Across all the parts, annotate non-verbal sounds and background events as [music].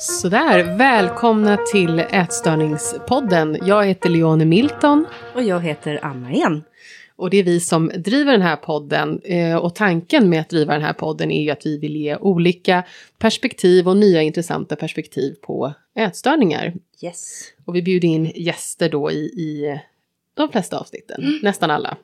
Sådär, välkomna till Ätstörningspodden. Jag heter Leone Milton. Och jag heter Anna igen. Och det är vi som driver den här podden. Eh, och tanken med att driva den här podden är ju att vi vill ge olika perspektiv och nya intressanta perspektiv på ätstörningar. Yes. Och vi bjuder in gäster då i, i de flesta avsnitten, mm. nästan alla.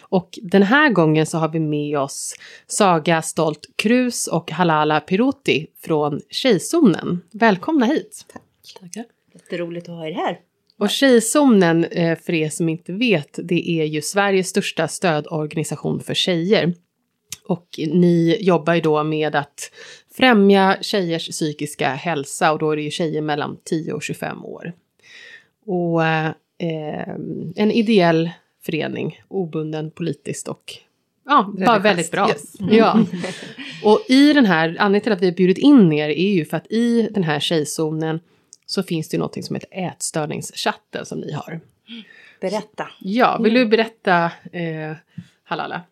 Och den här gången så har vi med oss Saga Stolt Krus och Halala Piruti från Tjejzonen. Välkomna hit! Tack! Tackar. Jätteroligt att ha er här. Och Tjejzonen, eh, för er som inte vet, det är ju Sveriges största stödorganisation för tjejer. Och ni jobbar ju då med att främja tjejers psykiska hälsa och då är det ju tjejer mellan 10 och 25 år. Och eh, en ideell förening, obunden politiskt och ja, bara väldigt bra. Yes. Ja. Och i den här, anledningen till att vi har bjudit in er är ju för att i den här tjejzonen så finns det någonting som heter ätstörningschatten som ni har. Berätta. Ja, vill du berätta eh, Halala?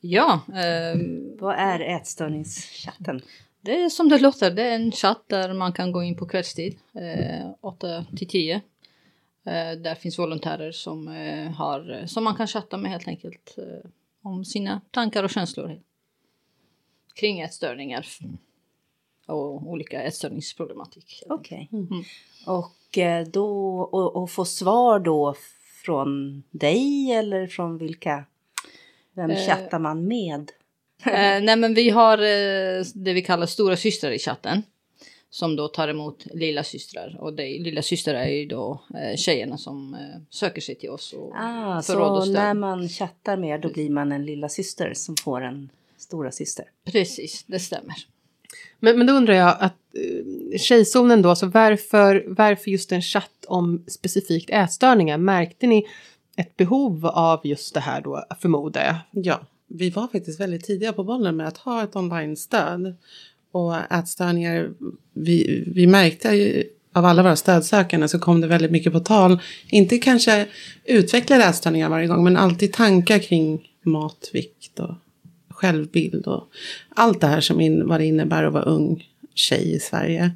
Ja. Eh, Vad är ätstörningschatten? Det är som det låter, det är en chatt där man kan gå in på kvällstid, eh, 8 till 10. Eh, där finns volontärer som, eh, har, som man kan chatta med helt enkelt eh, om sina tankar och känslor kring ätstörningar och olika ätstörningsproblematik. Okej. Okay. Mm. Och, då, och, och få svar då från dig eller från vilka? Vem eh, chattar man med? eh, nej men vi har eh, det vi kallar stora systrar i chatten som då tar emot lilla systrar och det, lilla systrar är ju då eh, tjejerna som eh, söker sig till oss och ah, för råd och stöd. Så när man chattar med då blir man en lilla syster som får en stora syster? Precis, det stämmer. Men, men då undrar jag att eh, Tjejzonen då, alltså varför, varför just en chatt om specifikt ätstörningar? Märkte ni ett behov av just det här då, förmodar jag? Ja, vi var faktiskt väldigt tidiga på bollen med att ha ett online-stöd och ätstörningar, vi, vi märkte ju av alla våra stödsökande så kom det väldigt mycket på tal. Inte kanske utvecklade ätstörningar varje gång men alltid tankar kring matvikt och självbild och allt det här som in, vad det innebär att vara ung tjej i Sverige.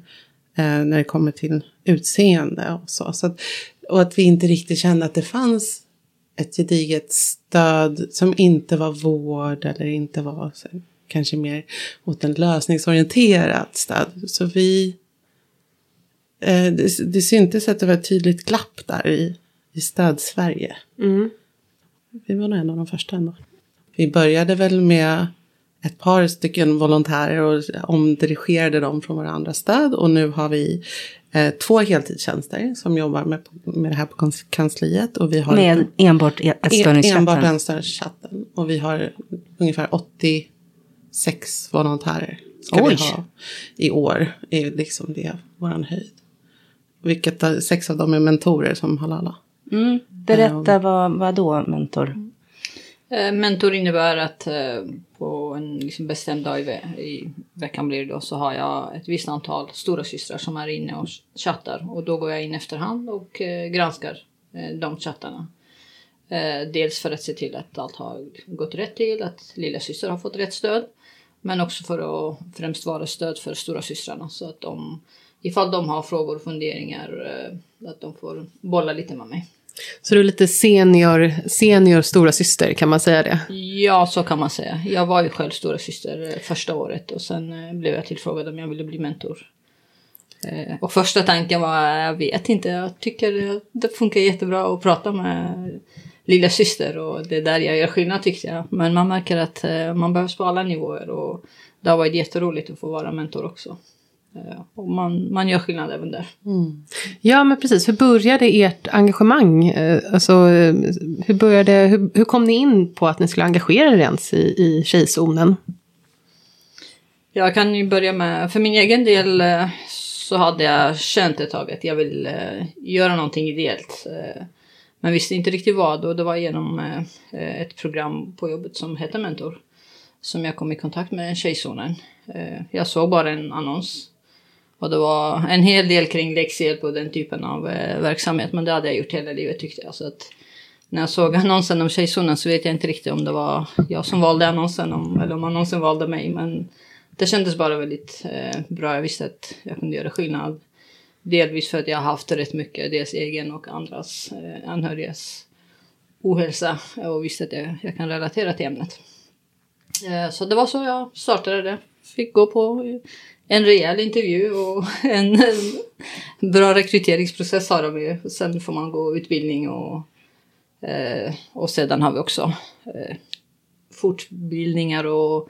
Eh, när det kommer till utseende och så. så att, och att vi inte riktigt kände att det fanns ett gediget stöd som inte var vård eller inte var så, kanske mer åt en lösningsorienterat stöd. Så vi... Eh, det, det syntes att det var ett tydligt glapp där i, i stöd-Sverige. Mm. Vi var nog en av de första ändå. Vi började väl med ett par stycken volontärer och omdirigerade dem från våra andra stöd. Och nu har vi eh, två heltidstjänster som jobbar med, med det här på kansliet. Och vi har med enbart ätstörningschatten? Enbart ätstörningschatten. Och vi har ungefär 80 sex volontärer ska Oj. vi ha i år. är liksom det våran höjd. Vilket sex av dem är mentorer som Halala. Mm. Berätta um, vad, vad då mentor? Eh, mentor innebär att eh, på en liksom bestämd dag i, ve i, veckan blir det då, så har jag ett visst antal stora systrar som är inne och chattar. Och då går jag in efterhand och eh, granskar de chattarna. Eh, dels för att se till att allt har gått rätt till, att lilla syster har fått rätt stöd. Men också för att främst vara stöd för stora systrarna så att de, ifall de har frågor och funderingar, eh, att de får bolla lite med mig. Så du är lite senior, senior stora syster kan man säga det? Ja, så kan man säga. Jag var ju själv stora syster eh, första året och sen eh, blev jag tillfrågad om jag ville bli mentor. Och första tanken var, jag vet inte, jag tycker det funkar jättebra att prata med lilla syster och det är där jag gör skillnad tyckte jag. Men man märker att eh, man behövs på alla nivåer och det har varit jätteroligt att få vara mentor också. Eh, och man, man gör skillnad även där. Mm. Ja men precis, hur började ert engagemang? Eh, alltså, hur, började, hur, hur kom ni in på att ni skulle engagera er ens i, i tjejzonen? Jag kan ju börja med, för min egen del så hade jag känt ett tag att jag vill göra någonting ideellt. Men visste inte riktigt vad och det var genom eh, ett program på jobbet som hette Mentor. Som jag kom i kontakt med Tjejzonen. Eh, jag såg bara en annons. Och det var en hel del kring läxhjälp och den typen av eh, verksamhet. Men det hade jag gjort hela livet tyckte jag. Så att när jag såg annonsen om Tjejzonen så vet jag inte riktigt om det var jag som valde annonsen om, eller om annonsen valde mig. Men det kändes bara väldigt eh, bra. Jag visste att jag kunde göra skillnad. Delvis för att jag har haft rätt mycket, dels egen och andras eh, anhörigas ohälsa och visste att jag, jag kan relatera till ämnet. Eh, så det var så jag startade det. Fick gå på eh, en rejäl intervju och [laughs] en, en bra rekryteringsprocess har de ju. Sen får man gå utbildning och, eh, och sedan har vi också eh, fortbildningar och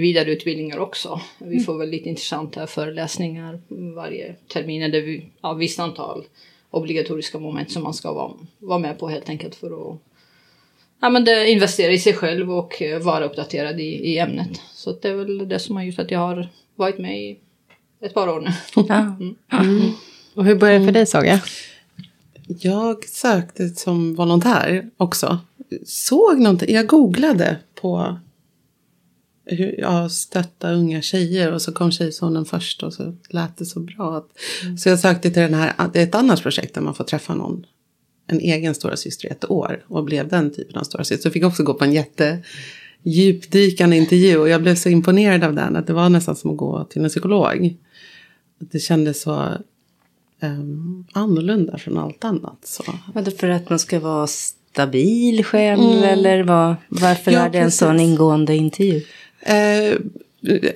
vidareutbildningar också. Vi får väldigt intressanta föreläsningar varje termin. Eller vi, ja, visst antal obligatoriska moment som man ska vara, vara med på helt enkelt för att ja, men det, investera i sig själv och eh, vara uppdaterad i, i ämnet. Så det är väl det som har gjort att jag har varit med i ett par år nu. Ja. Mm. Och hur började det för dig Saga? Jag sökte som volontär också. Såg någonting, jag googlade på ja, stötta unga tjejer och så kom Tjejzonen först och så lät det så bra. Att, Så jag sökte till den här, det är ett annat projekt där man får träffa någon, en egen stora syster i ett år och blev den typen av stora syster. Så jag fick också gå på en jätte djupdykande intervju och jag blev så imponerad av den att det var nästan som att gå till en psykolog. Det kändes så um, annorlunda från allt annat. Så. Var det för att man ska vara stabil själv Mm. eller vad, varför Ja, är det en precis. sån ingående intervju? Eh,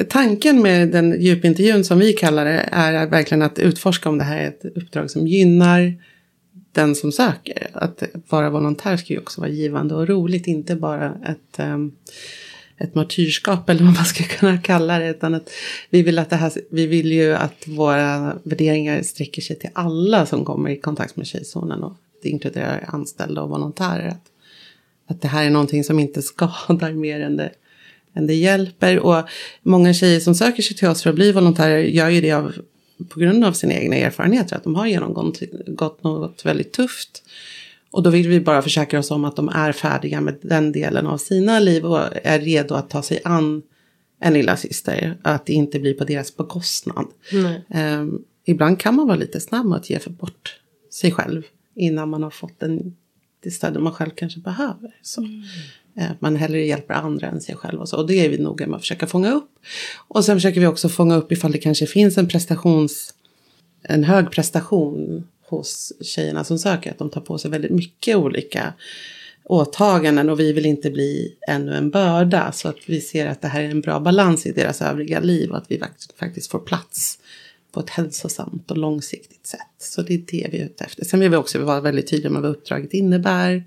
tanken med den djupintervjun som vi kallar det är verkligen att utforska om det här är ett uppdrag som gynnar den som söker. Att vara volontär ska ju också vara givande och roligt, inte bara ett, eh, ett martyrskap eller vad man ska kunna kalla det. Utan att vi, vill att det här, vi vill ju att våra värderingar sträcker sig till alla som kommer i kontakt med Tjejzonen och det inkluderar anställda och volontärer. Att, att det här är någonting som inte skadar mer än det, än det hjälper. Och många tjejer som söker sig till oss för att bli volontärer gör ju det av, på grund av sina egna erfarenheter. Att de har genomgått gått något väldigt tufft. Och då vill vi bara försäkra oss om att de är färdiga med den delen av sina liv och är redo att ta sig an en lilla syster. Att det inte blir på deras bekostnad. Ehm, ibland kan man vara lite snabb med att ge för bort sig själv innan man har fått den, det stöd man själv kanske behöver. Så. Eh, att man hellre hjälper andra än sig själv och så. Och det är vi noga med att försöka fånga upp. Och sen försöker vi också fånga upp ifall det kanske finns en prestations, en hög prestation hos tjejerna som söker. Att de tar på sig väldigt mycket olika åtaganden och vi vill inte bli ännu en börda. Så att vi ser att det här är en bra balans i deras övriga liv och att vi faktiskt får plats på ett hälsosamt och långsiktigt sätt. Så det är det vi är ute efter. Sen vill vi också vara väldigt tydliga med vad uppdraget innebär.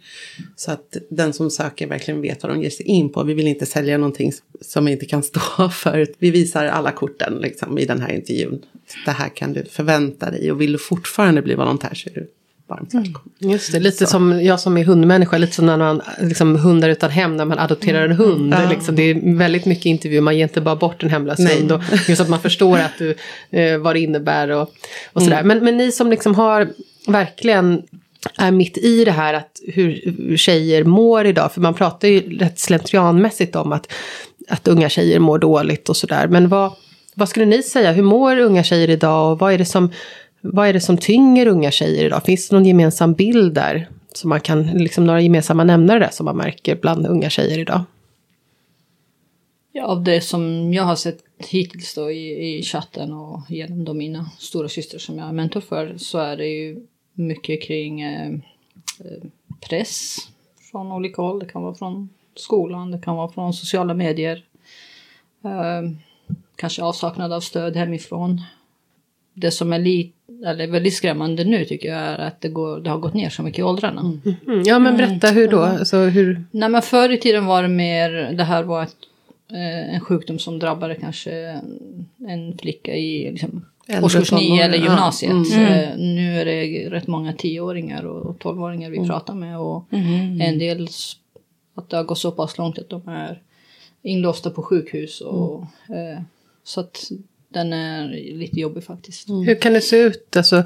Så att den som söker verkligen vet vad de ger sig in på. Vi vill inte sälja någonting som vi inte kan stå [laughs] för. Vi visar alla korten liksom, i den här intervjun. Det här kan du förvänta dig och vill du fortfarande bli volontär så är du varmt välkommen. Just det, lite som jag som är hundmänniska, lite som när man, liksom hundar utan hem när man adopterar en hund. Ja. Liksom, det är väldigt mycket intervjuer, man ger inte bara bort en hemlös Nej. hund. Och just att man förstår att du, eh, vad det innebär och, och sådär. Men, men ni som liksom har verkligen är mitt i det här att hur, hur tjejer mår idag. För man pratar ju rätt slentrianmässigt om att, att unga tjejer mår dåligt och sådär. Men vad, vad skulle ni säga, hur mår unga tjejer idag och vad är det som, vad är det som tynger unga tjejer idag? Finns det någon gemensam bild där? Så man kan, liksom några gemensamma nämnare där som man märker bland unga tjejer idag? Ja, av det som jag har sett hittills då i, i chatten och genom då mina stora systrar som jag är mentor för så är det ju mycket kring eh, eh, press från olika håll. Det kan vara från skolan, det kan vara från sociala medier. Eh, kanske avsaknad av stöd hemifrån. Det som är lite, eller väldigt skrämmande nu tycker jag är att det, går, det har gått ner så mycket i åldrarna. Mm, ja men berätta hur då? Alltså, hur, Nej men förr i tiden var det mer, det här var ett, eh, en sjukdom som drabbade kanske en flicka i liksom, årskurs 9 tonåringar, eller ja. gymnasiet. Mm. Eh, nu är det rätt många tioåringar och tolvåringar vi pratar med och en del att det har gått så pass långt att de är inlåsta på sjukhus och eh, så att den är lite jobbig faktiskt. hur kan det se ut? Alltså,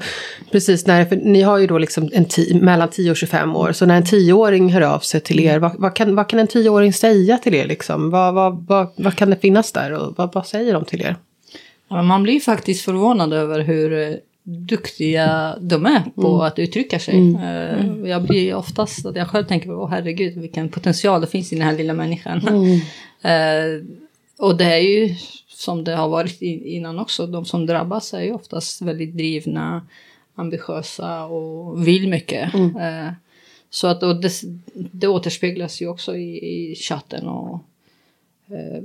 precis när, för ni har ju då liksom en ti, mellan 10 och 25 år. Så när en tioåring hör av sig till er, vad, vad, kan, vad kan en tioåring säga till er? Liksom? Vad, vad, vad, vad kan det finnas där och vad, vad säger de till er? Ja, man blir faktiskt förvånad över hur eh, duktiga de är på att uttrycka sig. Eh, Jag blir oftast att jag själv tänker, åh herregud vilken potential det finns i den här lilla människan. [laughs] Eh, och det är ju som det har varit innan också, de som drabbas är ju oftast väldigt drivna, ambitiösa och vill mycket. Mm. Eh, så att och det, det återspeglas ju också i, i chatten och eh,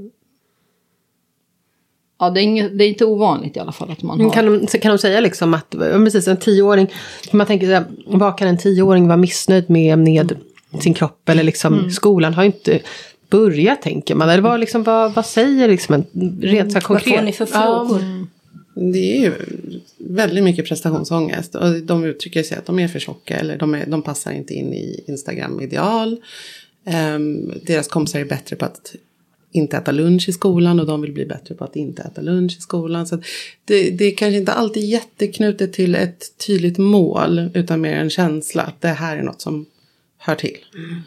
Ja, det är, inget, det är, inte ovanligt i alla fall att man har... Kan de, kan de säga liksom att, precis en tioåring, man tänker så här, vad kan en tioåring vara missnöjd med med sin kropp eller liksom mm. skolan har inte börjat tänker man. Eller vad, liksom, vad, vad säger liksom en rent så konkret? Vad får ni för frågor? Det är ju väldigt mycket prestationsångest. Och de uttrycker sig att de är för tjocka eller de, är, de passar inte in i Instagram-ideal. Um, deras kompisar är bättre på att inte äta lunch i skolan och de vill bli bättre på att inte äta lunch i skolan. Så det, det är kanske inte alltid jätteknutet till ett tydligt mål utan mer en känsla att det här är något som hör till. Mm.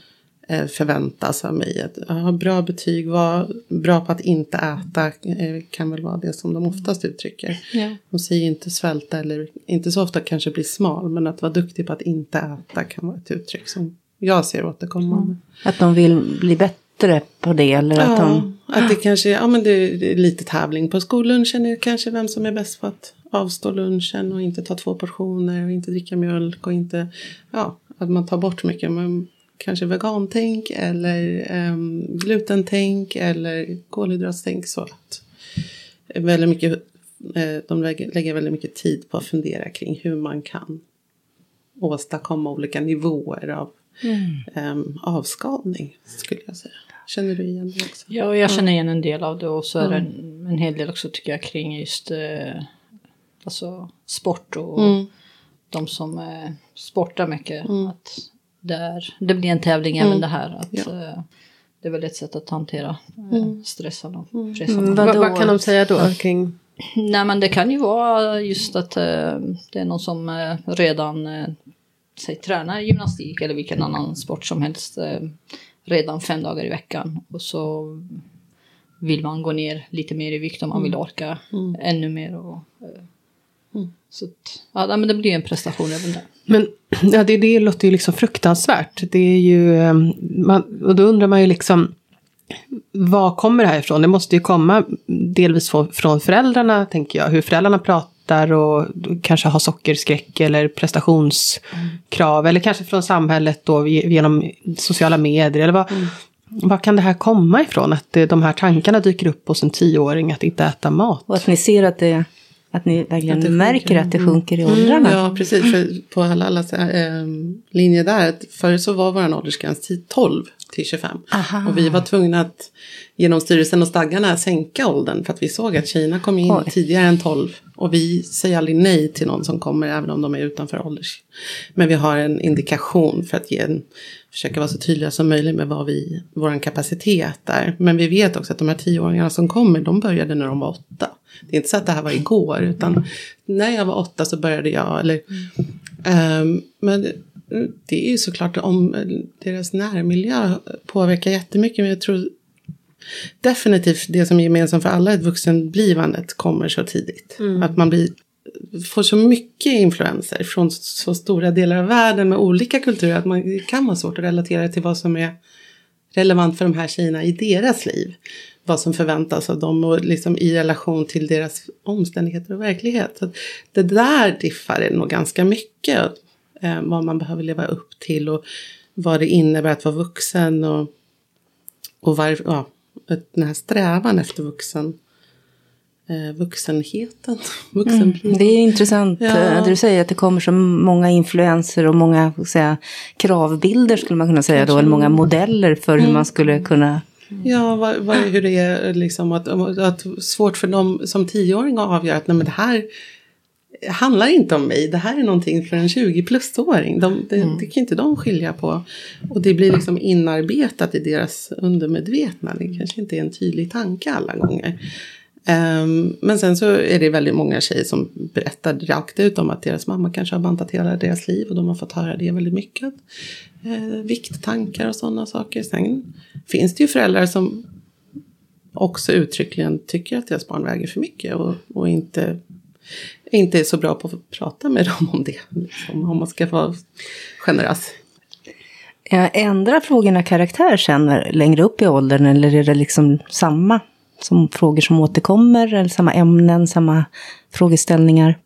Eh, förväntas av mig. Att ha bra betyg, vara bra på att inte äta eh, kan väl vara det som de oftast uttrycker. Ja. De säger inte svälta eller inte så ofta kanske bli smal men att vara duktig på att inte äta kan vara ett uttryck som jag ser återkommande. Mm. Att de vill bli bättre på det eller ja, att de... att det kanske ja, men det är lite tävling på skollunchen är kanske vem som är bäst på att avstå lunchen och inte ta två portioner och inte dricka mjölk och inte ja, att man tar bort mycket. Men kanske vegantänk eller um, glutentänk eller kolhydratstänk. Så att väldigt mycket, uh, de lägger, väldigt mycket tid på att fundera kring hur man kan åstadkomma olika nivåer av mm. um, avskalning skulle jag säga. Känner du igen det också? Ja, jag känner igen en del av det och så är det en, en hel del också tycker jag kring just eh, alltså sport och mm. de som eh, sportar mycket. Mm. Att där det blir en tävling mm. även det här. Att, ja. uh, det är väl ett sätt att hantera uh, mm. stressen och mm. pressen. Vad, vad kan de säga då kring? [clears throat] Nej men det kan ju vara just att uh, det är någon som redan säg, tränar gymnastik eller vilken annan sport som helst redan fem dagar i veckan. Och så vill man gå ner lite mer i vikt om man vill mm. orka mm. ännu mer. Och, mm. Så att, ja, men det blir en prestation även där. Men [clears throat] ja, det, det låter ju liksom fruktansvärt. Det är ju, ehm, man, och då undrar man ju liksom, var kommer det här ifrån? Det måste ju komma delvis från föräldrarna, tänker jag. Hur föräldrarna pratar och kanske har sockerskräck eller prestationskrav. Mm. Eller kanske från samhället då genom sociala medier. Eller vad, mm. vad kan det här komma ifrån? Att de här tankarna dyker upp hos en tioåring att inte äta mat. Och att ni ser att det att ni verkligen att märker att det sjunker i åldrarna. Mm, ja, precis. För på alla, alla äh, linjer där. Förr så var vår åldersgräns 12 till 25. Aha. Och vi var tvungna att genom styrelsen och stadgarna sänka åldern. För att vi såg att tjejerna kom in Oj. tidigare än 12. Och vi säger aldrig nej till någon som kommer även om de är utanför ålders. Men vi har en indikation för att ge en, försöka vara så tydliga som möjligt med vad vi, vår kapacitet är. Men vi vet också att de här tioåringarna som kommer, de började när de var åtta. Det är inte så att det här var igår, utan när jag var åtta så började jag. Eller, um, men det är ju såklart om deras närmiljö påverkar jättemycket. Men jag tror definitivt det som är gemensamt för alla ett vuxenblivandet kommer så tidigt. Mm. Att man blir, får så mycket influenser från så stora delar av världen med olika kulturer att man kan vara svårt att relatera till vad som är relevant för de här tjejerna i deras liv vad som förväntas av dem och liksom i relation till deras omständigheter och verklighet. Så det där diffar nog ganska mycket. Eh, vad man behöver leva upp till och vad det innebär att vara vuxen och, och varför, ja, den här strävan efter vuxen eh, vuxenheten. [laughs] Mm, det är intressant ja. Eh, det du säger att det kommer så många influenser och många säga, kravbilder skulle man kunna säga då, eller många modeller för hur mm. man skulle kunna Ja, vad, vad, hur det är liksom att, att svårt för dem som tioåring att avgöra att nej, men det här handlar inte om mig. Det här är någonting för en 20-plus-åring. De, det, mm. det kan inte de skilja på. Och det blir liksom inarbetat i deras undermedvetna. Det kanske inte är en tydlig tanke alla gånger. Um, men sen så är det väldigt många tjejer som berättar rakt ut om att deras mamma kanske har bantat hela deras liv och de har fått höra det väldigt mycket. Uh, vikttankar och sådana saker. Sen finns det ju föräldrar som också uttryckligen tycker att deras barn väger för mycket och, och inte, inte är så bra på att prata med dem om det. Liksom, om man ska vara generös. Ändrar frågorna karaktär sen längre upp i åldern eller är det liksom samma som frågor som återkommer? Eller samma ämnen, samma frågeställningar?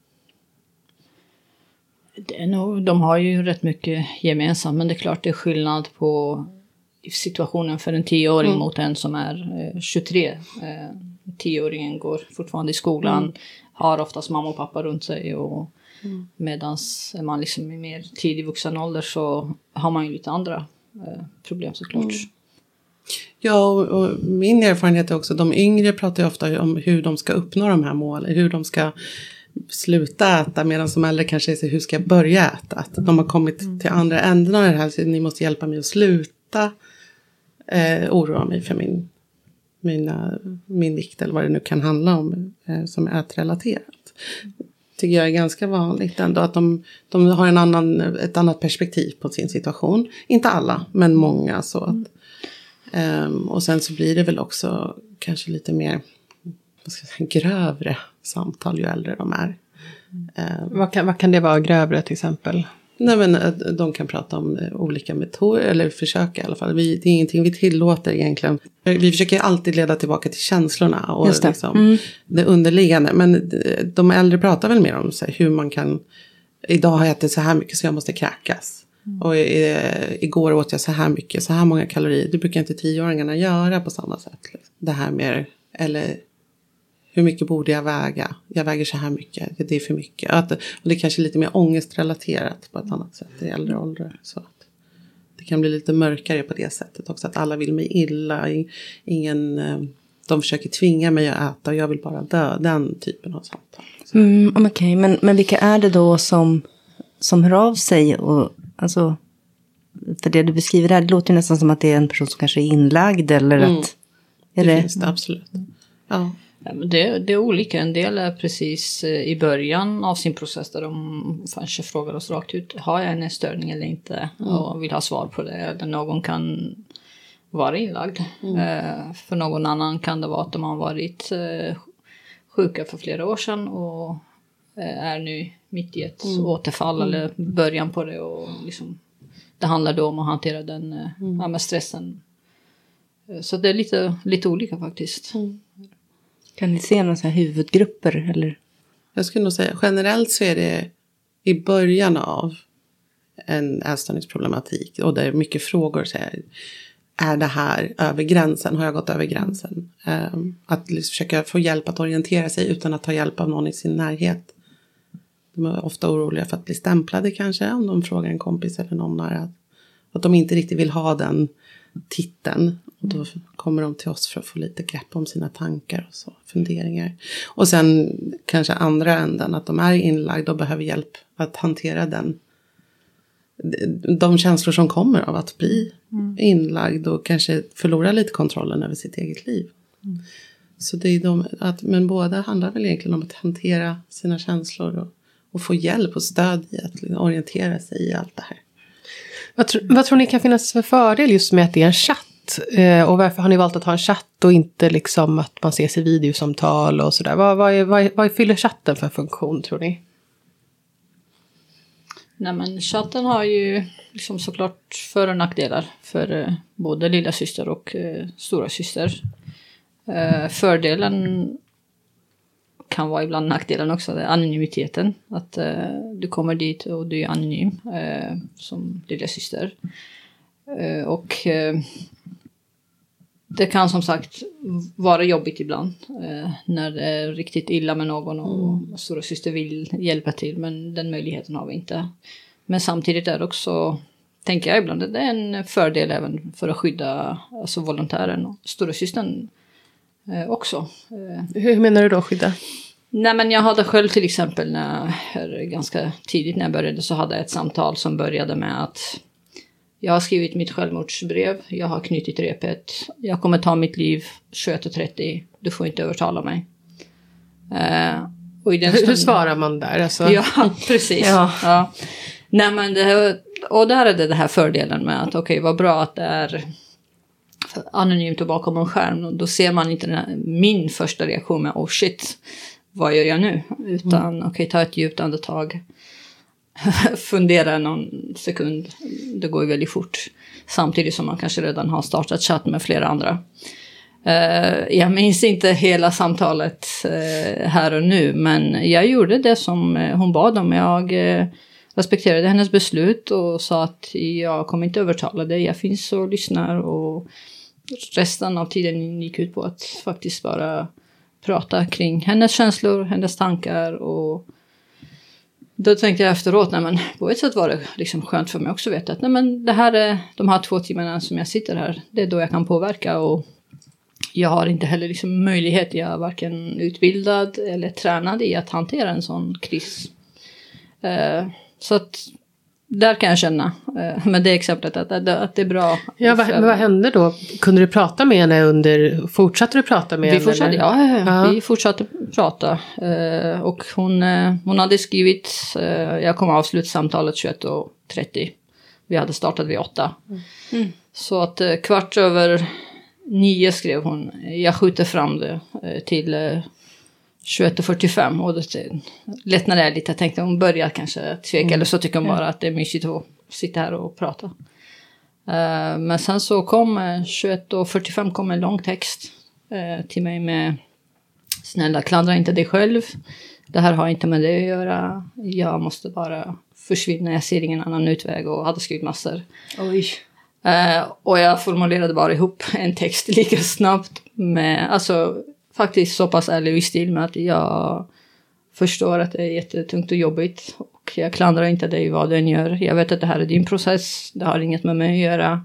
Det är nog, de har ju rätt mycket gemensamt men det är klart det är skillnad på situationen för en tioåring mm. mot en som är eh, 23. Eh, tioåringen går fortfarande i skolan, mm. Har oftast mamma och pappa runt sig och mm. medans är man liksom i mer tidig vuxen ålder så har man ju lite andra eh, problem såklart. Mm. Ja, och, och, min erfarenhet är också de yngre pratar ju ofta om hur de ska uppnå de här målen, hur de ska sluta äta medan de äldre kanske säger hur ska jag börja äta? Att de har kommit mm. till andra änden av det här, så ni måste hjälpa mig att sluta eh, oroa mig för min, mina, min vikt eller vad det nu kan handla om eh, som är ätrelaterat. Tycker jag är ganska vanligt ändå att de, de har en annan, ett annat perspektiv på sin situation. Inte alla, men många. Så att, um, och sen så blir det väl också kanske lite mer vad ska jag säga, grövre samtal ju äldre de är. Um, vad, kan, vad kan det vara grövre till exempel? Nej, men eh, de kan prata om eh, olika metoder, eller försöka i alla fall. Vi, det är ingenting vi tillåter egentligen. Vi försöker alltid leda tillbaka till känslorna och det. Liksom, mm. det underliggande. Men de äldre pratar väl mer om så här, hur man kan... Idag har jag ätit så här mycket så jag måste kräkas. Mm. Och igår åt jag så här mycket, så här många kalorier. Det brukar inte tioåringarna göra på samma sätt. Det här med, eller hur mycket borde jag väga? Jag väger så här mycket, det är för mycket. Att, och det är kanske är lite mer ångestrelaterat på ett annat sätt i äldre åldrar. Så att det kan bli lite mörkare på det sättet också. Att alla vill mig illa. Ingen, eh, de försöker tvinga mig att äta och jag vill bara dö. Den typen av samtal. Mm, Okej, okay. men, men vilka är det då som, som hör av sig? Och, alltså, för det du beskriver här, det låter ju nästan som att det är en person som kanske är inlagd eller mm. att... Är det, det finns det absolut. Ja. Det, det är olika. En del är precis eh, i början av sin process där de kanske frågar oss rakt ut. Har jag en störning eller inte? Mm. Och vill ha svar på det. Eller någon kan vara inlagd. Mm. Eh, för någon annan kan det vara att de har varit eh, sjuka för flera år sedan och eh, är nu mitt i ett mm. återfall mm. eller början på det. Och liksom, det handlar då om att hantera den mm. stressen. Så det är lite, lite olika faktiskt. Mm. Kan ni se några huvudgrupper? Eller? Jag skulle nog säga generellt så är det i början av en ätstörningsproblematik och det är mycket frågor. Så här, är det här över gränsen? Har jag gått över gränsen? Ehm, att liksom försöka få hjälp att orientera sig utan att ta hjälp av någon i sin närhet. De är ofta oroliga för att bli stämplade kanske om de frågar en kompis eller någon nära. Att de inte riktigt vill ha den titeln. Och då kommer de till oss för att få lite grepp om sina tankar och så, funderingar. Och sen kanske andra änden, att de är inlagda och behöver hjälp att hantera den. De känslor som kommer av att bli mm. inlagd och kanske förlora lite kontrollen över sitt eget liv. Mm. Så det är de, att, men båda handlar väl egentligen om att hantera sina känslor och, och få hjälp och stöd i att orientera sig i allt det här. Vad, tro, vad tror ni kan finnas för fördel just med att det är en chatt? Eh, och varför har ni valt att ha en chatt och inte liksom att man ses i videosamtal och sådär? Vad, vad, är, vad, vad fyller chatten för funktion tror ni? Nej men chatten har ju liksom såklart för och nackdelar för eh, både lilla syster och eh, stora syster. Eh, fördelen kan vara ibland nackdelen också, det anonymiteten. Att eh, du kommer dit och du är anonym eh, som lilla syster. Eh, och eh, det kan som sagt vara jobbigt ibland eh, när det är riktigt illa med någon och mm. stora syster vill hjälpa till men den möjligheten har vi inte. Men samtidigt är det också, tänker jag ibland, det är en fördel även för att skydda alltså volontären och stora systern eh, också. Hur menar du då skydda? Nej men jag hade själv till exempel när, ganska tidigt när jag började så hade jag ett samtal som började med att jag har skrivit mitt självmordsbrev, jag har knutit repet, jag kommer ta mitt liv 21.30, du får inte övertala mig. Uh, och i den [laughs] stunden... Hur svarar man där? Alltså? [laughs] Ja, precis. ja. ja. Nej, men det, och där är det den här fördelen med att okej, okay, vad bra att det är anonymt och bakom en skärm. Och då ser man inte här, min första reaktion med oh shit, vad gör jag nu? Utan mm. okej, okay, ta ett djupt andetag. [laughs] fundera någon sekund. Det går ju väldigt fort. Samtidigt som man kanske redan har startat chatt med flera andra. Eh, jag minns inte hela samtalet eh, här och nu, men jag gjorde det som eh, hon bad om. Jag eh, respekterade hennes beslut och sa att jag kommer inte övertala dig, jag finns och lyssnar. Och resten av tiden gick ut på att faktiskt bara prata kring hennes känslor, hennes tankar och då tänkte jag efteråt, nej men på ett sätt var det liksom skönt för mig också att veta att nej men det här är de här två timmarna som jag sitter här, det är då jag kan påverka och jag har inte heller liksom möjlighet, jag är varken utbildad eller tränad i att hantera en sån kris. Eh, så att där kan jag känna uh, med det exemplet att, att, det är bra. Ja, vad, vad hände då? Kunde du prata med henne under, fortsatte du prata med vi henne? Fortsatte, ja, ja, ja, vi fortsatte prata. Uh, och hon, hon hade skrivit, jag kom avsluta samtalet 21.30. Vi hade startat vid 8. Mm. Så att kvart över nio skrev hon. Jag skjuter fram det eh, till 21.45 och då lättnade jag lite. Jag tänkte hon börjar kanske tveka mm. eller så tycker hon bara att det är mysigt att sitta här och prata. Uh, men sen så kom 21.45 kom en lång text uh, till mig med Snälla klandra inte dig själv. Det här har inte med det att göra. Jag måste bara försvinna. Jag ser ingen annan utväg och hade skrivit massor. Oj. Uh, och jag formulerade bara ihop en text [laughs] lika snabbt med, alltså faktiskt så pass ärlig i stil med att jag förstår att det är jättetungt och jobbigt. Och jag klandrar inte dig vad du än gör. Jag vet att det här är din process, det har inget med mig att göra.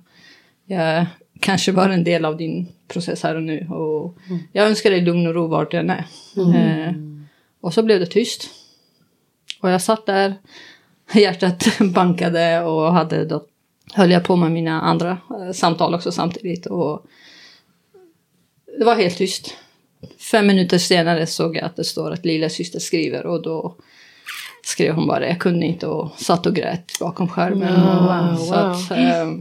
Jag kanske bara en del av din process här och nu. Och mm. Jag önskar dig lugn och ro vart jag än är. Mm. Uh, och så blev det tyst. Och jag satt där, hjärtat [laughs] bankade och hade då höll jag på med mina andra eh, samtal också samtidigt. Och det var helt tyst. Fem minuter senare såg jag att det står att lilla syster skriver och då skrev hon bara jag kunde inte och satt och grät bakom skärmen. Wow, så Att, eh,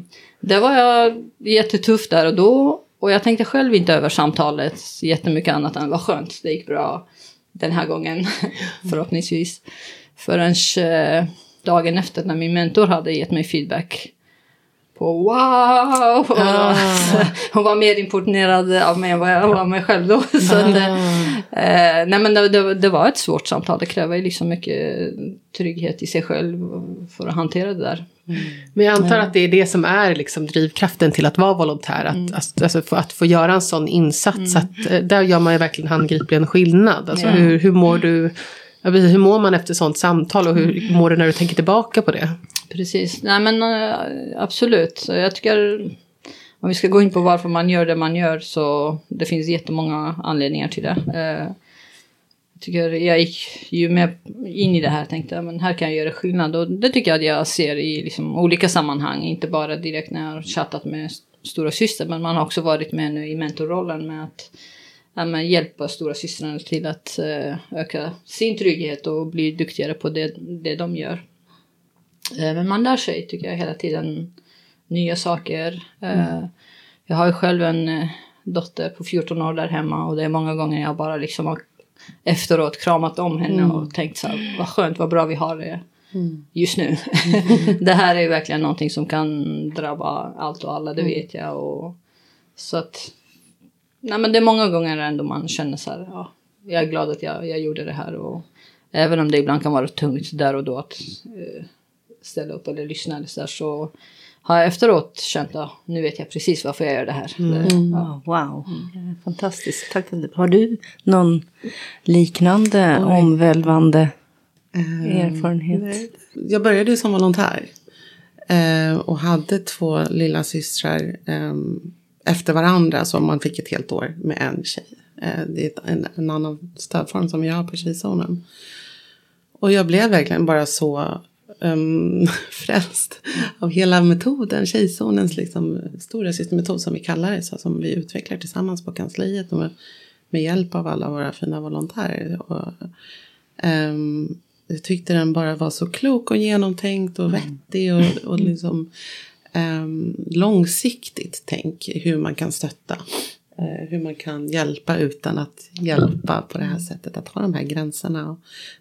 det var jag jättetufft där och då. Och jag tänkte själv inte över samtalet jättemycket annat än vad skönt, det gick bra den här gången [laughs] förhoppningsvis. Förrän eh, dagen efter när min mentor hade gett mig feedback på wow! Ah. [laughs] Hon var mer imponerad av mig än vad jag var av mig själv då. [laughs] Så ah. att, eh, nej men det, det, det, var ett svårt samtal. Det kräver liksom mycket trygghet i sig själv för att hantera det där. Mm. Men jag antar att det är det som är liksom drivkraften till att vara volontär. Att, mm. alltså, för att få göra en sån insats. Mm. Att, eh, där gör man ju verkligen handgriplig en skillnad. Alltså, hur, hur mår du? Hur mår man efter sånt samtal och hur mår du när du tänker tillbaka på det? Precis, nej men eh, absolut. Jag tycker om vi ska gå in på varför man gör det man gör så det finns jättemånga anledningar till det. Eh, jag tycker jag gick ju mer in i det här och tänkte men här kan jag göra skillnad och det tycker jag att jag ser i liksom olika sammanhang, inte bara direkt när jag har chattat med stora syster men man har också varit med nu i mentorrollen med att ja, men hjälpa stora systrarna till att uh, öka sin trygghet och bli duktigare på det, det de gör. Eh, men man lär sig tycker jag hela tiden nya saker. Mm. Jag har ju själv en eh, dotter på 14 år där hemma och det är många gånger jag bara liksom har efteråt kramat om henne mm. och tänkt så här, vad skönt, vad bra vi har det mm. just nu. [laughs] det här är verkligen någonting som kan drabba allt och alla, det mm. vet jag. Och, så att, nej men det är många gånger ändå man känner så här, ja, jag är glad att jag, jag gjorde det här. Och, även om det ibland kan vara tungt där och då att ställa upp eller lyssna eller så, där, så har jag efteråt känt att nu vet jag precis varför jag gör det här. Mm. Ja. Wow, mm. fantastiskt. Tack. Har du någon liknande Oj. omvälvande um, erfarenhet? Jag började som volontär uh, och hade två lilla systrar um, efter varandra som man fick ett helt år med en tjej. Uh, det är en, en annan stödform som jag har på Tjejzonen. Och jag blev verkligen bara så um, [laughs] frälst av hela metoden, Tjejzonens liksom, stora systemmetod som vi kallar det, så, som vi utvecklar tillsammans på kansliet och med, hjälp av alla våra fina volontärer. Och, um, jag tyckte den bara var så klok och genomtänkt och vettig och, och liksom um, långsiktigt tänk hur man kan stötta hur man kan hjälpa utan att hjälpa på det här sättet. Att ha de här gränserna och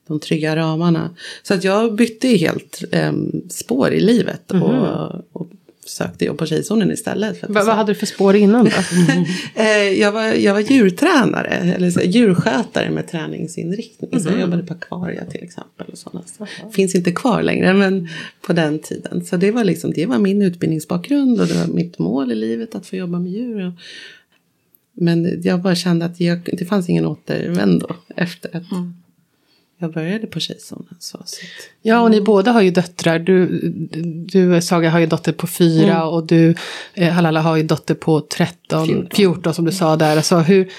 de trygga ramarna. Så att jag bytte helt eh, spår i livet. Mm och, och, sökte jobb på Tjejzonen istället. För Va, vad hade du för spår innan då? [laughs] Eh, jag, var, jag var djurtränare, eller så, djurskötare med träningsinriktning. Så jag jobbade på Aquaria till exempel. Och sådana. Finns inte kvar längre, men på den tiden. Så det var, liksom, det var min utbildningsbakgrund och det var mitt mål i livet att få jobba med djur. Och, men jag bara kände att jag, det fanns ingen återvändo efter att jag började på Tjejzonen. Så, så. Ja, och ni båda har ju döttrar. Du, du Saga, har ju dotter på fyra och du, eh, Halala, har ju dotter på 13, 14, som du sa där. Alltså, hur,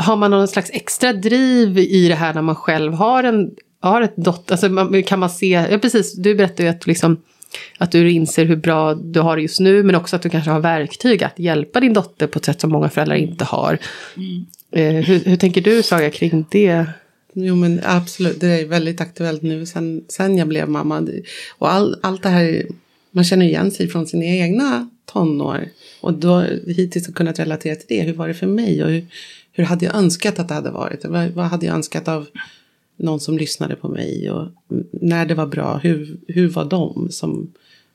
har man någon slags extra driv i det här när man själv har en har ett dotter? Alltså, kan man se, ja precis, du berättade ju att, liksom, att du inser hur bra du har det just nu, men också att du kanske har verktyg att hjälpa din dotter på ett sätt som många föräldrar inte har. Eh, hur, hur tänker du Saga kring det? Jo men absolut, det är väldigt aktuellt nu sen, sen jag blev mamma. Och all, allt det här, man känner igen sig från sina egna tonår. Och då hittills har kunnat relatera till det. Hur var det för mig och hur, hur hade jag önskat att det hade varit? Vad, vad hade jag önskat av någon som lyssnade på mig? Och när det var bra, hur, hur var de som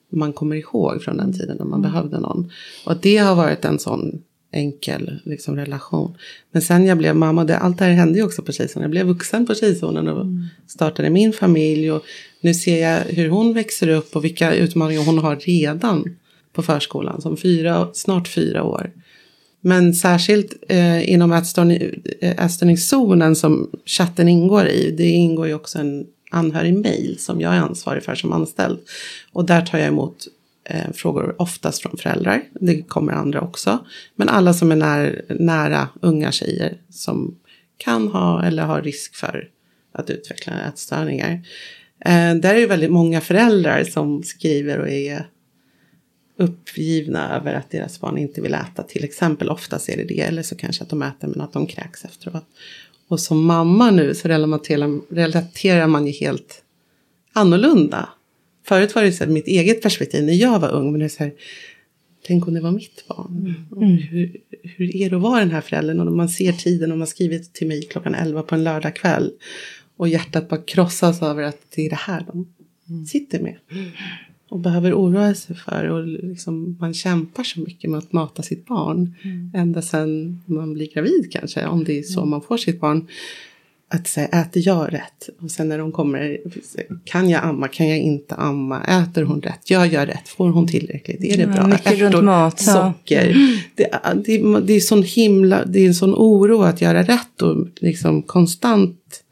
man kommer ihåg från den tiden när man behövde någon? Och det har varit en sån enkel liksom, relation. Men sen jag blev mamma, det, allt det här hände ju också på Tjejzonen. Jag blev vuxen på Tjejzonen och startade min familj. Och nu ser jag hur hon växer upp och vilka utmaningar hon har redan på förskolan. Som fyra, snart fyra år. Men särskilt eh, inom ätstörningszonen eh, som chatten ingår i. Det ingår ju också en anhörig-mail som jag är ansvarig för som anställd. Och där tar jag emot eh, frågor oftast från föräldrar. Det kommer andra också. Men alla som är när, nära unga tjejer som kan ha eller har risk för att utveckla ätstörningar. Eh, där är det väldigt många föräldrar som skriver och är uppgivna över att deras barn inte vill äta. Till exempel oftast är det det. Eller så kanske att de äter men att de kräks efteråt. Och som mamma nu så relaterar, man ju helt annorlunda. Förut var det så här, mitt eget perspektiv när jag var ung. Men det är så här, tänk om det var mitt barn. Och Hur, hur är det att vara den här föräldern? Och man ser tiden och man har skrivit till mig klockan 11 på en lördagkväll. Och hjärtat bara krossas över att det är det här de sitter med. Och behöver oroa sig för. Och liksom, man kämpar så mycket med att mata sitt barn. Ända sedan man blir gravid kanske. Om det är så man får sitt barn. Att säga, äter jag rätt? Och sen när de kommer, kan jag amma? Kan jag inte amma? Äter hon rätt? Gör jag rätt? Får hon tillräckligt? Är det Ja, bra? mycket runt mat, ja. Socker. Det, det, det är sån himla, det är en sån oro att göra rätt och liksom konstant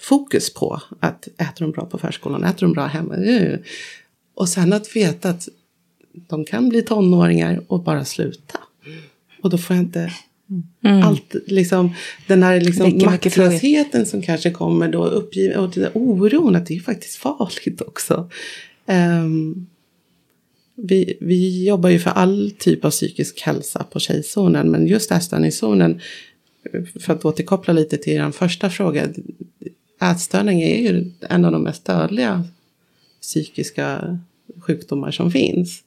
fokus på att äter de bra på förskolan? Äter de bra hemma? Och sen att veta att de kan bli tonåringar och bara sluta. Och då får jag inte allt, liksom, den här liksom maktlösheten som kanske kommer då, uppgiven, och den oron att det är faktiskt farligt också. Ehm, vi, vi jobbar ju för all typ av psykisk hälsa på tjejzonen, men just ätstörningszonen, för att återkoppla lite till er första fråga, ätstörning är ju en av de mest dödliga psykiska sjukdomar som finns.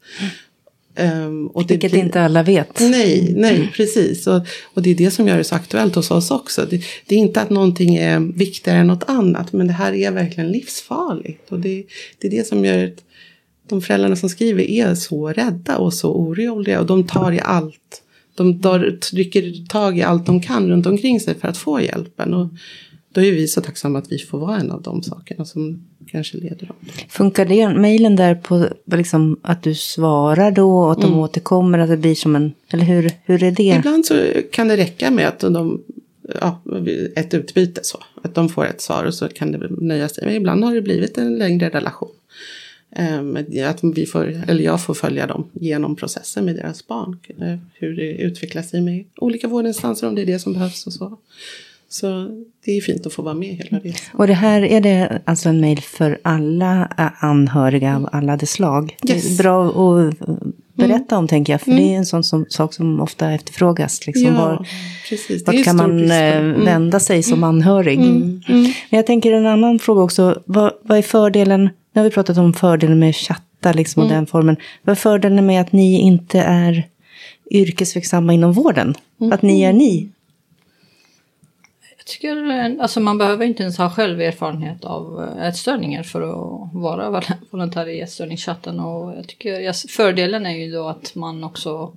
Ehm, och det Vilket blir- inte alla vet. Nej, nej, precis. Och, och det är det som gör det så aktuellt hos oss också. Det, det är inte att någonting är viktigare än något annat, men det här är verkligen livsfarligt. Och det, det är det som gör att de föräldrarna som skriver är så rädda och så oroliga. Och de tar i allt. De tar, trycker tag i allt de kan runt omkring sig för att få hjälpen. Och då är vi så tacksamma att vi får vara en av de sakerna som kanske leder dem. Funkar det, mejlen där på liksom, att du svarar då och att de återkommer, att det blir som en, eller hur, hur är det? Ibland så kan det räcka med att de, ja, ett utbyte så. Att de får ett svar och så kan det nöja sig. Men ibland har det blivit en längre relation. Ehm, Att vi får, eller jag får följa dem genom processen med deras barn. Eh, Hur det utvecklar sig med olika vårdinstanser om det är det som behövs och så. Så det är fint att få vara med hela resan. Och det här, är det alltså en mejl för alla ä, anhöriga av alla dess slag? Det är Yes. bra att eh, berätta om tänker jag, för det är en sån som, sak som ofta efterfrågas. Liksom, var, precis. Vart kan man eh, Mm. vända sig som anhörig? Men jag tänker en annan fråga också. Vad, vad är fördelen, nu har vi pratat om fördelen med chatta liksom, och den formen. Vad är fördelen med att ni inte är yrkesverksamma inom vården? Att ni är ni? Tycker alltså man behöver inte ens ha själv erfarenhet av eh, ätstörningar för att vara vol- volontär i ätstörningschatten. Och jag tycker, fördelen är ju då att man också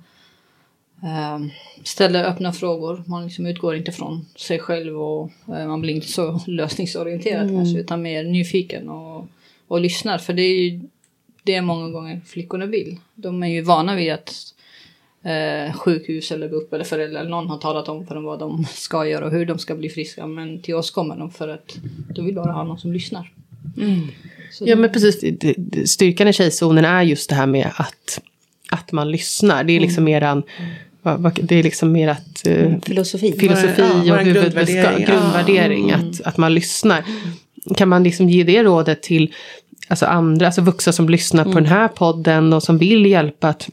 eh, ställer öppna frågor. Man liksom utgår inte från sig själv och eh, man blir inte så [laughs] lösningsorienterad kanske utan mer nyfiken och, och lyssnar. För det är ju det många gånger flickorna vill. De är ju vana vid att eh, sjukhus eller BUP eller föräldrar eller någon har talat om för dem vad de ska göra och hur de ska bli friska. Men till oss kommer de för att de vill bara ha någon som lyssnar. Så Ja men precis, styrkan i tjejzonen är just det här med att, att man lyssnar. Det är liksom eran, vad- vad- det är liksom mer att eh, Filosofi. filosofi Vår- ja, och huvudbudskap, grundvärdering. grundvärdering, att, att man lyssnar. Kan man liksom ge det rådet till alltså andra, alltså vuxna som lyssnar på den här podden och som vill hjälpa att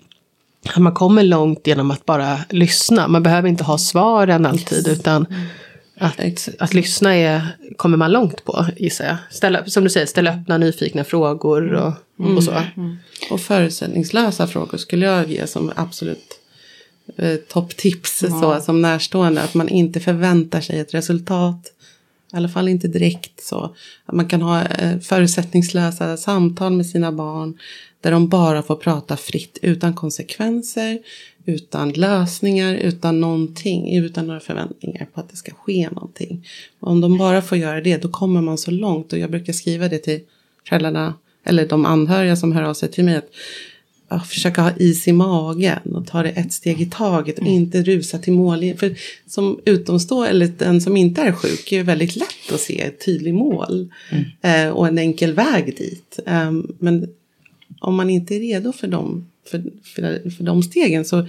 man kommer långt genom att bara lyssna. Man behöver inte ha svaren alltid utan att, att lyssna är, kommer man långt på gissar jag. Ställa, som du säger, ställa öppna nyfikna frågor och, och så. Och förutsättningslösa frågor skulle jag ge som absolut eh, topptips. Så, som närstående. Att man inte förväntar sig ett resultat. I alla fall inte direkt så. Att man kan ha eh, förutsättningslösa samtal med sina barn. Där de bara får prata fritt utan konsekvenser. Utan lösningar, utan någonting. Utan några förväntningar på att det ska ske någonting. Och om de bara får göra det då kommer man så långt. Och jag brukar skriva det till föräldrarna. Eller de anhöriga som hör av sig till mig. Att ja, försöka ha is i magen och ta det ett steg i taget och inte rusa till mål. För som utomstående eller den som inte är sjuk är det väldigt lätt att se ett tydligt mål eh, och en enkel väg dit. Eh, men om man inte är redo för dem, för, för, för de stegen så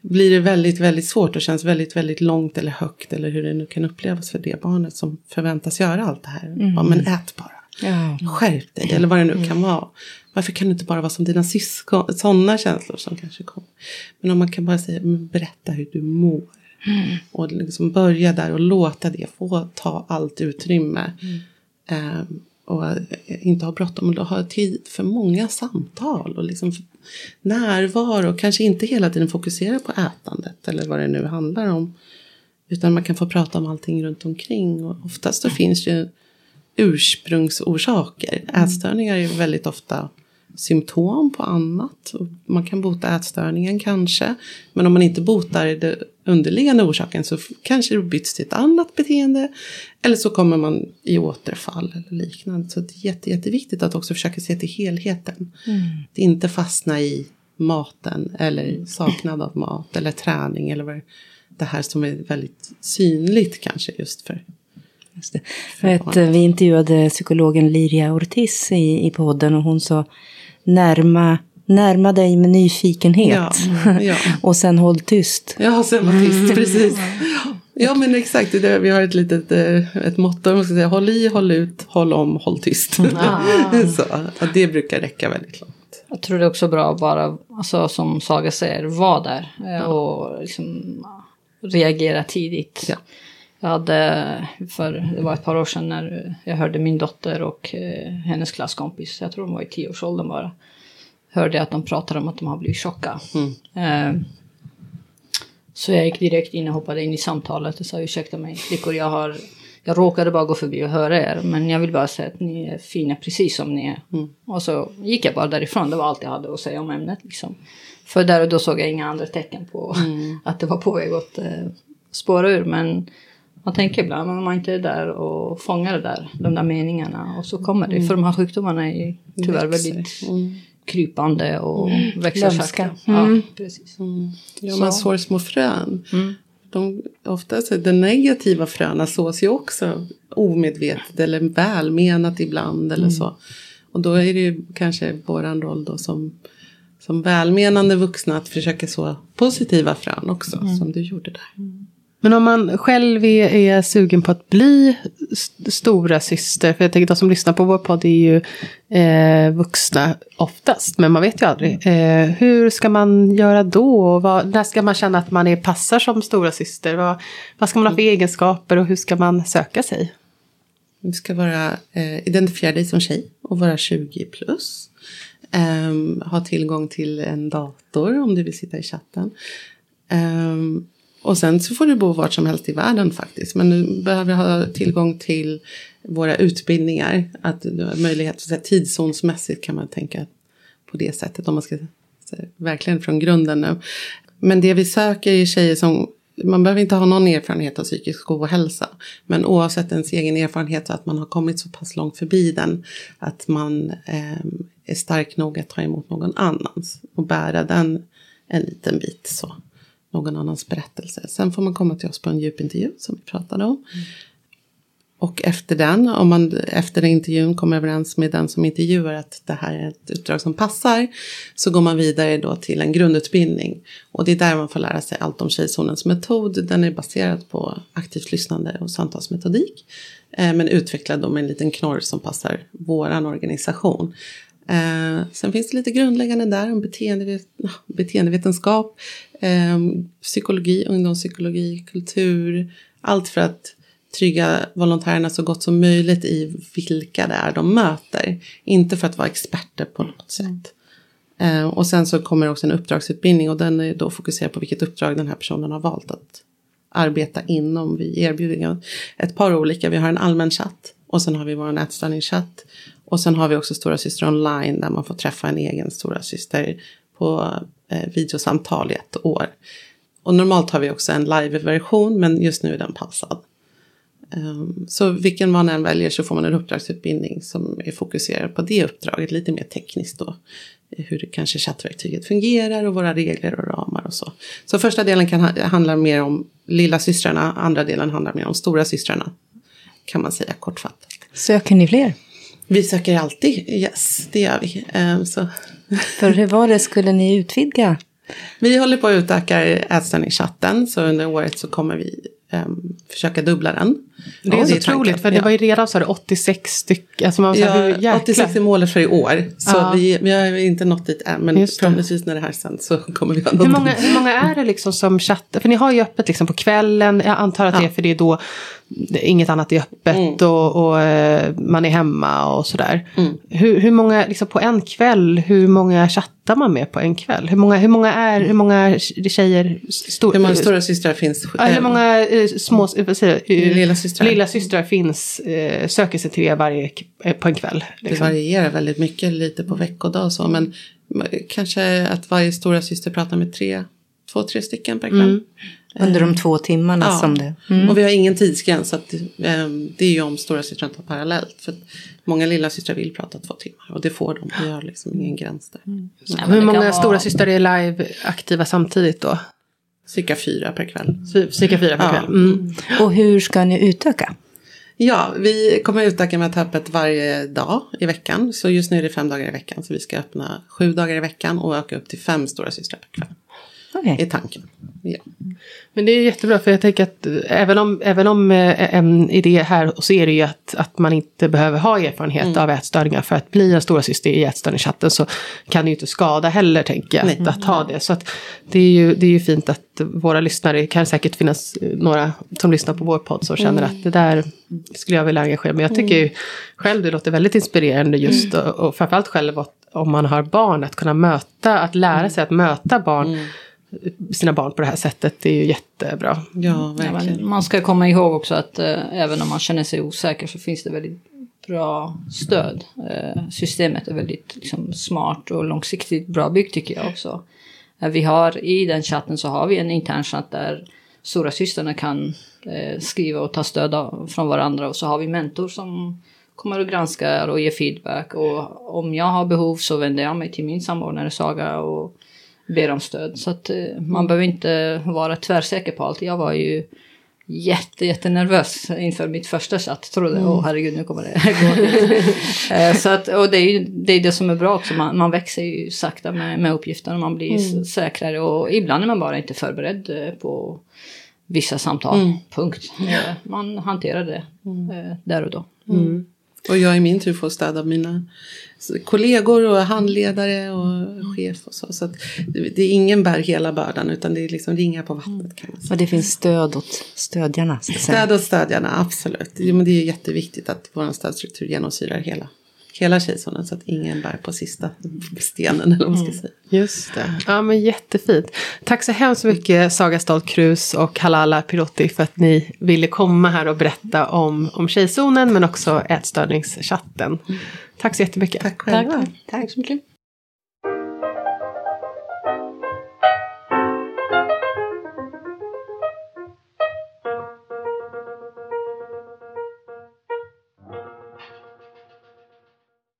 blir det väldigt, väldigt svårt och känns väldigt, väldigt långt eller högt eller hur det nu kan upplevas för det barnet som förväntas göra allt det här. Ja, men ät bara. Ja. Skärp dig, eller vad det nu kan vara. Varför kan du inte bara vara som dina syskon? Sådana känslor som kanske kommer. Men om man kan bara säga, berätta hur du mår. Och liksom börja där och låta det få ta allt utrymme. Ehm, och eh, inte ha bråttom. Och ha tid för många samtal. Och liksom närvaro. Kanske inte hela tiden fokusera på ätandet. Eller vad det nu handlar om. Utan man kan få prata om allting runt omkring. Och oftast så finns ju ursprungsorsaker. Ätstörningar är ju väldigt ofta symptom på annat. Man kan bota ätstörningen kanske. Men om man inte botar den underliggande orsaken så kanske det byts till ett annat beteende. Eller så kommer man i återfall eller liknande. Så det är jätte, jätteviktigt att också försöka se till helheten. Att inte fastna i maten eller saknad av mat eller träning eller vad det här som är väldigt synligt kanske just för Just det. Jag vet, eh, vi intervjuade psykologen Liria Ortiz i, i podden och hon sa närma, närma dig med nyfikenhet. Ja, ja. [laughs] och sen håll tyst. Ja, sen var tyst, precis. [laughs] Ja, men exakt. Det är det. Vi har ett litet eh, ett motto. Man ska säga, håll i, håll ut, håll om, håll tyst. [laughs] så, och det brukar räcka väldigt långt. Jag tror det är också bra att bara, alltså, som Saga säger, vara där eh, och liksom, reagera tidigt. Ja. Jag hade, för det var ett par år sedan när jag hörde min dotter och eh, hennes klasskompis, jag tror de var i tioårsåldern bara, hörde att de pratade om att de har blivit tjocka. Eh, så jag gick direkt in och hoppade in i samtalet och sa ursäkta mig flickor, jag har jag råkade bara gå förbi och höra er, men jag vill bara säga att ni är fina precis som ni är. Och så gick jag bara därifrån, det var allt jag hade att säga om ämnet. Liksom. För där och då såg jag inga andra tecken på [laughs] att det var på väg att eh, spåra ur. Men man tänker ibland, om man inte är där och fångar det där, de där meningarna, och så kommer det. För de här sjukdomarna är ju tyvärr Växer. väldigt Mm. krypande och växer Lömska. sakta. Ja, precis. Ja, man Så. sår små frön. Mm. De, ofta så de negativa fröna sås ju också omedvetet eller välmenat ibland eller så. Och då är det ju kanske våran roll då som, som välmenande vuxna att försöka så positiva frön också som du gjorde där. Men om man själv är, är sugen på att bli st- stora syster, för jag tänker de som lyssnar på vår podd är ju eh, vuxna oftast, men man vet ju aldrig. Eh, hur ska man göra då? Och vad, när ska man känna att man är, passar som stora syster? Vad, vad ska man ha för egenskaper och hur ska man söka sig? Du ska vara, eh, identifiera dig som tjej och vara 20 plus. Ehm, ha tillgång till en dator om du vill sitta i chatten. Ehm, och sen så får du bo vart som helst i världen faktiskt. Men du behöver ha tillgång till våra utbildningar. Att du har möjlighet, så här, tidszonsmässigt kan man tänka på det sättet. Om man ska här, verkligen från grunden nu. Men det vi söker är tjejer som man behöver inte ha någon erfarenhet av psykisk ohälsa. Men oavsett ens egen erfarenhet så att man har kommit så pass långt förbi den. Att man eh, är stark nog att ta emot någon annans. Och bära den en liten bit så. Någon annans berättelse. Sen får man komma till oss på en djupintervju som vi pratade om. Mm. Och efter den, om man efter intervjun kommer överens med den som intervjuar att det här är ett uppdrag som passar, så går man vidare då till en grundutbildning. Och det är där man får lära sig allt om Tjejzonens metod. Den är baserad på aktivt lyssnande och samtalsmetodik. Eh, men utvecklad då med en liten knorr som passar våran organisation. Eh, sen finns det lite grundläggande där om beteendevet beteendevetenskap, eh, psykologi, ungdomspsykologi, kultur. Allt för att trygga volontärerna så gott som möjligt i vilka det är de möter. Inte för att vara experter på något sätt. Eh, och sen så kommer också en uppdragsutbildning och den är då fokuserad på vilket uppdrag den här personen har valt att arbeta inom. Vi erbjuder ett par olika. Vi har en allmän chatt och sen har vi vår nätstörningschatt. Och sen har vi också Stora Syster online där man får träffa en egen Stora Syster på eh, videosamtal i ett år. Och normalt har vi också en live-version men just nu är den pausad. Um, så vilken man än väljer så får man en uppdragsutbildning som är fokuserad på det uppdraget. Lite mer tekniskt då. Hur det kanske chattverktyget fungerar och våra regler och ramar och så. Så första delen kan ha, handla mer om lilla systrarna. Andra delen handlar mer om stora systrarna. Kan man säga kortfattat. Söker ni fler? Vi söker alltid, yes det gör vi. Um, så. För hur var det, skulle ni utvidga? Vi håller på att utöka ätstörningschatten så under året så kommer vi um, försöka dubbla den. Det är så otroligt för det var ju redan så 86 stycken. Alltså man ja, här, 86 är målet för i år. Så ja. vi, vi har inte nått dit än. Men förhoppningsvis när det här sen så kommer vi ha nått hur många, hur många är det liksom som chattar? För ni har ju öppet liksom på kvällen. Jag antar att ja. det är för det är då inget annat är öppet mm. och, och, eh, man är hemma och sådär. Mm. Hur, hur många, liksom på en kväll, hur många chattar man med på en kväll? Hur många, hur många är, hur många tjejer? Stor, hur många stora systrar finns? Ja, hur många eh, små, vad säger lilla systrar, lilla systrar finns, eh, söker sig till er varje, på en kväll? Liksom. Det varierar väldigt mycket, lite på veckodag och så, men kanske att varje stora syster pratar med tre, två, tre stycken per kväll. Mm. Under de två timmarna ja. som det. Mm. Och vi har ingen tidsgräns. Så att, um, det är ju om stora systrar tar parallellt. För många lilla systrar vill prata två timmar. Och det får de. Vi har liksom ingen gräns där. Mm. Ja, hur många vara... stora systrar är live aktiva samtidigt då? Cirka fyra per kväll. Cirka fyra per kväll. Mm. Och hur ska ni utöka? Ja, vi kommer utöka med öppet varje dag i veckan. Så just nu är det fem dagar i veckan. Så vi ska öppna sju dagar i veckan och öka upp till fem stora systrar per kväll. Okay. Är tanken. Ja. Men det är jättebra för jag tänker att även om, även om eh, en idé här så är det ju att, att man inte behöver ha erfarenhet mm. av ätstörningar för att bli en stora syster i ätstörningschatten så kan det ju inte skada heller tänker jag att, att ha det. Så att det är, ju, det är ju fint att våra lyssnare, kan säkert finnas några som lyssnar på vår podd som känner mm. att det där skulle jag vilja engagera mig. Jag tycker ju själv det låter väldigt inspirerande just mm. och, och framförallt själv om man har barn att kunna möta, att lära sig att möta barn mm sina barn på det här sättet. Det är ju jättebra. Ja, verkligen. Ja, man ska komma ihåg också att eh, även om man känner sig osäker så finns det väldigt bra stöd. Eh, systemet är väldigt liksom, smart och långsiktigt bra byggt tycker jag också. Eh, vi har i den chatten så har vi en intern chatt där stora systrarna kan eh, skriva och ta stöd av, från varandra och så har vi mentor som kommer och granskar och ger feedback och om jag har behov så vänder jag mig till min samordnare Saga och ber om stöd. Så att eh, man behöver inte vara tvärsäker på allt. Jag var ju jätte, jättenervös inför mitt första chatt. Trodde, mm. åh herregud nu kommer det [laughs] gå. Eh, så att, och det är ju det, är det som är bra också, man, man växer ju sakta med, med uppgifterna, man blir mm. säkrare och ibland är man bara inte förberedd eh, på vissa samtal. Mm. Punkt. Man hanterar det mm. där och då. Mm. Och jag i min tur får stöd av mina kollegor och handledare och chef och så. Så det är ingen bär hela bördan utan det är liksom ringa på vattnet kan man säga. Och det finns stöd åt stödjarna? Stöd åt stödjarna, absolut. Men det är jätteviktigt att vår stödstruktur genomsyrar hela, hela tjejzonen så att ingen bär på sista stenen eller vad man ska säga. Just det. Ja men jättefint. Tack så hemskt mycket Saga Stolt Krus och Halala Pirotti för att ni ville komma här och berätta om, om Tjejzonen men också ätstörningschatten. Tack så jättemycket. Tack själv. Tack så mycket.